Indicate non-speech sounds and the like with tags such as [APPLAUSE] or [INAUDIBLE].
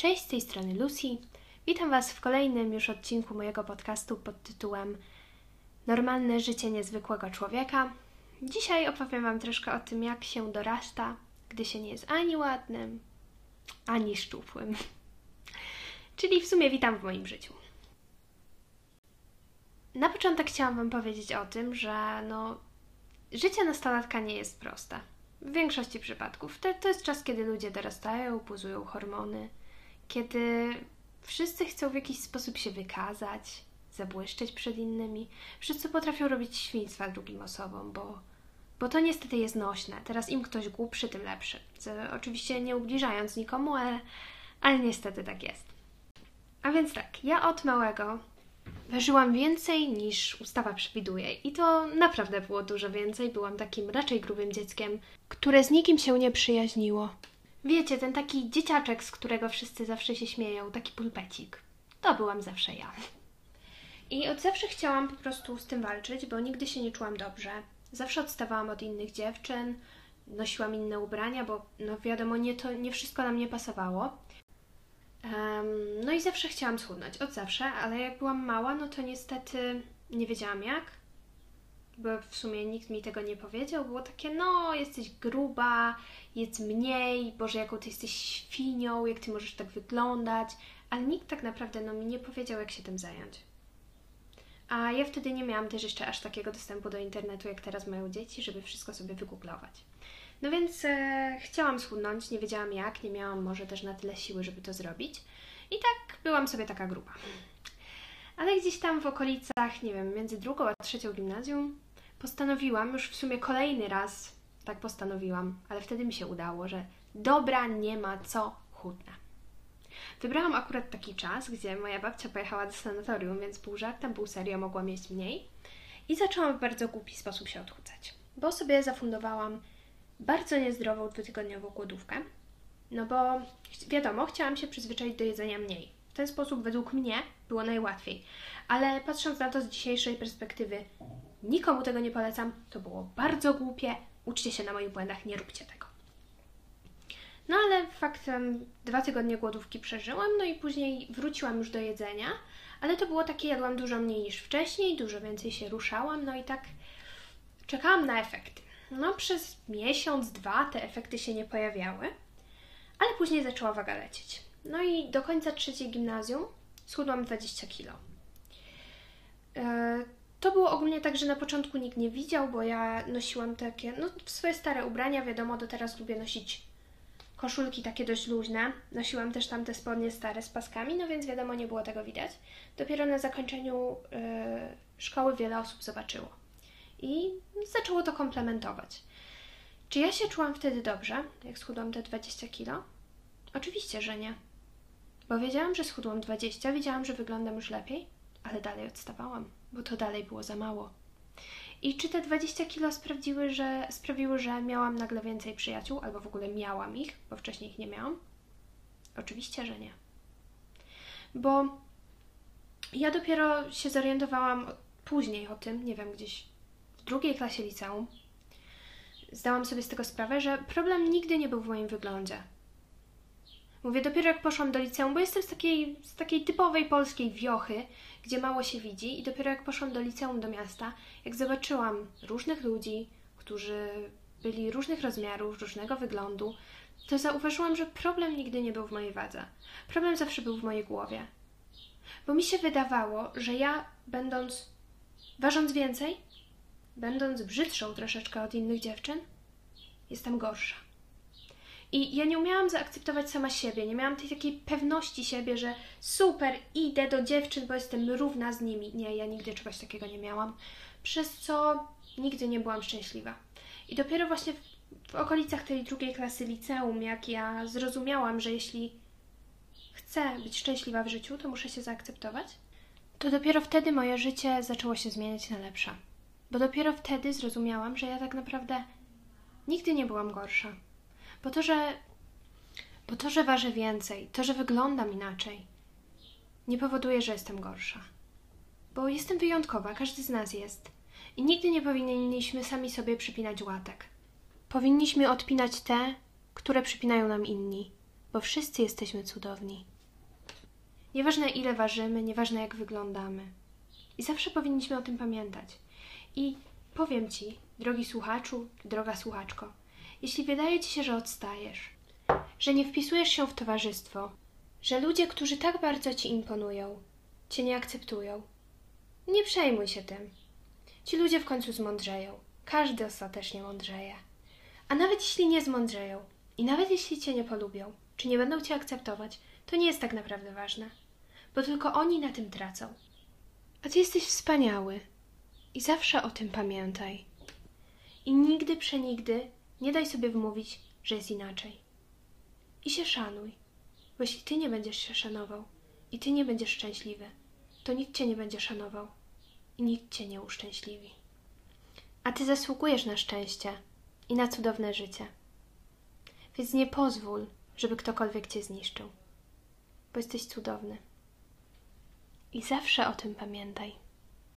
Cześć, z tej strony Lucy. Witam Was w kolejnym już odcinku mojego podcastu pod tytułem Normalne życie niezwykłego człowieka. Dzisiaj opowiem Wam troszkę o tym, jak się dorasta, gdy się nie jest ani ładnym, ani szczupłym. [LAUGHS] Czyli w sumie witam w moim życiu. Na początek chciałam Wam powiedzieć o tym, że no, życie nastolatka nie jest proste. W większości przypadków. To, to jest czas, kiedy ludzie dorastają, buzują hormony, kiedy wszyscy chcą w jakiś sposób się wykazać, zabłyszczeć przed innymi. Wszyscy potrafią robić świństwa drugim osobom, bo, bo to niestety jest nośne. Teraz im ktoś głupszy, tym lepszy. Co, oczywiście nie ubliżając nikomu, ale, ale niestety tak jest. A więc tak, ja od małego ważyłam więcej niż ustawa przewiduje i to naprawdę było dużo więcej. Byłam takim raczej grubym dzieckiem, które z nikim się nie przyjaźniło. Wiecie, ten taki dzieciaczek, z którego wszyscy zawsze się śmieją, taki pulpecik. To byłam zawsze ja. I od zawsze chciałam po prostu z tym walczyć, bo nigdy się nie czułam dobrze. Zawsze odstawałam od innych dziewczyn, nosiłam inne ubrania, bo no wiadomo, nie, to, nie wszystko na mnie pasowało. Um, no i zawsze chciałam schudnąć, od zawsze, ale jak byłam mała, no to niestety nie wiedziałam jak, bo w sumie nikt mi tego nie powiedział. Było takie, no, jesteś gruba, jedz mniej, Boże, jaką ty jesteś świnią, jak ty możesz tak wyglądać, ale nikt tak naprawdę no, mi nie powiedział, jak się tym zająć. A ja wtedy nie miałam też jeszcze aż takiego dostępu do internetu, jak teraz mają dzieci, żeby wszystko sobie wygooglować. No więc e, chciałam schudnąć, nie wiedziałam jak, nie miałam może też na tyle siły, żeby to zrobić. I tak byłam sobie taka grupa. Ale gdzieś tam w okolicach, nie wiem, między drugą a trzecią gimnazjum, postanowiłam, już w sumie kolejny raz tak postanowiłam, ale wtedy mi się udało, że dobra, nie ma co chudnę. Wybrałam akurat taki czas, gdzie moja babcia pojechała do sanatorium, więc pół żartem, pół serio mogłam jeść mniej. I zaczęłam w bardzo głupi sposób się odchudzać, bo sobie zafundowałam bardzo niezdrową dwutygodniową głodówkę, no bo wiadomo, chciałam się przyzwyczaić do jedzenia mniej. Ten sposób według mnie było najłatwiej. Ale patrząc na to z dzisiejszej perspektywy, nikomu tego nie polecam. To było bardzo głupie. Uczcie się na moich błędach, nie róbcie tego. No ale faktem dwa tygodnie głodówki przeżyłam, no i później wróciłam już do jedzenia, ale to było takie, jadłam dużo mniej niż wcześniej, dużo więcej się ruszałam, no i tak czekałam na efekty. No przez miesiąc, dwa te efekty się nie pojawiały, ale później zaczęła waga lecieć. No i do końca trzeciej gimnazjum schudłam 20 kilo. E, to było ogólnie tak, że na początku nikt nie widział, bo ja nosiłam takie, no swoje stare ubrania, wiadomo, do teraz lubię nosić koszulki takie dość luźne. Nosiłam też tam te spodnie stare z paskami, no więc wiadomo, nie było tego widać. Dopiero na zakończeniu yy, szkoły wiele osób zobaczyło. I zaczęło to komplementować. Czy ja się czułam wtedy dobrze, jak schudłam te 20 kilo? Oczywiście, że nie. Bo wiedziałam, że schudłam 20, wiedziałam, że wyglądam już lepiej, ale dalej odstawałam, bo to dalej było za mało. I czy te 20 kilo sprawiły, że, sprawiły, że miałam nagle więcej przyjaciół, albo w ogóle miałam ich, bo wcześniej ich nie miałam? Oczywiście, że nie. Bo ja dopiero się zorientowałam później o tym, nie wiem, gdzieś w drugiej klasie liceum. Zdałam sobie z tego sprawę, że problem nigdy nie był w moim wyglądzie. Mówię, dopiero jak poszłam do liceum, bo jestem z takiej, z takiej typowej polskiej wiochy, gdzie mało się widzi, i dopiero jak poszłam do liceum, do miasta, jak zobaczyłam różnych ludzi, którzy byli różnych rozmiarów, różnego wyglądu, to zauważyłam, że problem nigdy nie był w mojej wadze. Problem zawsze był w mojej głowie. Bo mi się wydawało, że ja, będąc, ważąc więcej, będąc brzydszą troszeczkę od innych dziewczyn, jestem gorsza. I ja nie umiałam zaakceptować sama siebie, nie miałam tej takiej pewności siebie, że super, idę do dziewczyn, bo jestem równa z nimi. Nie, ja nigdy czegoś takiego nie miałam, przez co nigdy nie byłam szczęśliwa. I dopiero właśnie w, w okolicach tej drugiej klasy liceum, jak ja zrozumiałam, że jeśli chcę być szczęśliwa w życiu, to muszę się zaakceptować, to dopiero wtedy moje życie zaczęło się zmieniać na lepsze. Bo dopiero wtedy zrozumiałam, że ja tak naprawdę nigdy nie byłam gorsza. Bo to, że, bo to, że ważę więcej, to, że wyglądam inaczej, nie powoduje, że jestem gorsza. Bo jestem wyjątkowa, każdy z nas jest. I nigdy nie powinniśmy sami sobie przypinać łatek. Powinniśmy odpinać te, które przypinają nam inni. bo wszyscy jesteśmy cudowni. Nieważne ile ważymy, nieważne jak wyglądamy. I zawsze powinniśmy o tym pamiętać. I powiem Ci, drogi słuchaczu, droga słuchaczko, jeśli wydaje Ci się, że odstajesz, że nie wpisujesz się w towarzystwo, że ludzie, którzy tak bardzo Ci imponują, Cię nie akceptują, nie przejmuj się tym. Ci ludzie w końcu zmądrzeją. Każdy ostatecznie mądrzeje. A nawet jeśli nie zmądrzeją i nawet jeśli Cię nie polubią, czy nie będą Cię akceptować, to nie jest tak naprawdę ważne, bo tylko oni na tym tracą. A Ty jesteś wspaniały i zawsze o tym pamiętaj. I nigdy przenigdy nie daj sobie wmówić, że jest inaczej. I się szanuj, bo jeśli Ty nie będziesz się szanował i Ty nie będziesz szczęśliwy, to nikt Cię nie będzie szanował i nikt Cię nie uszczęśliwi. A Ty zasługujesz na szczęście i na cudowne życie. Więc nie pozwól, żeby ktokolwiek Cię zniszczył, bo jesteś cudowny. I zawsze o tym pamiętaj.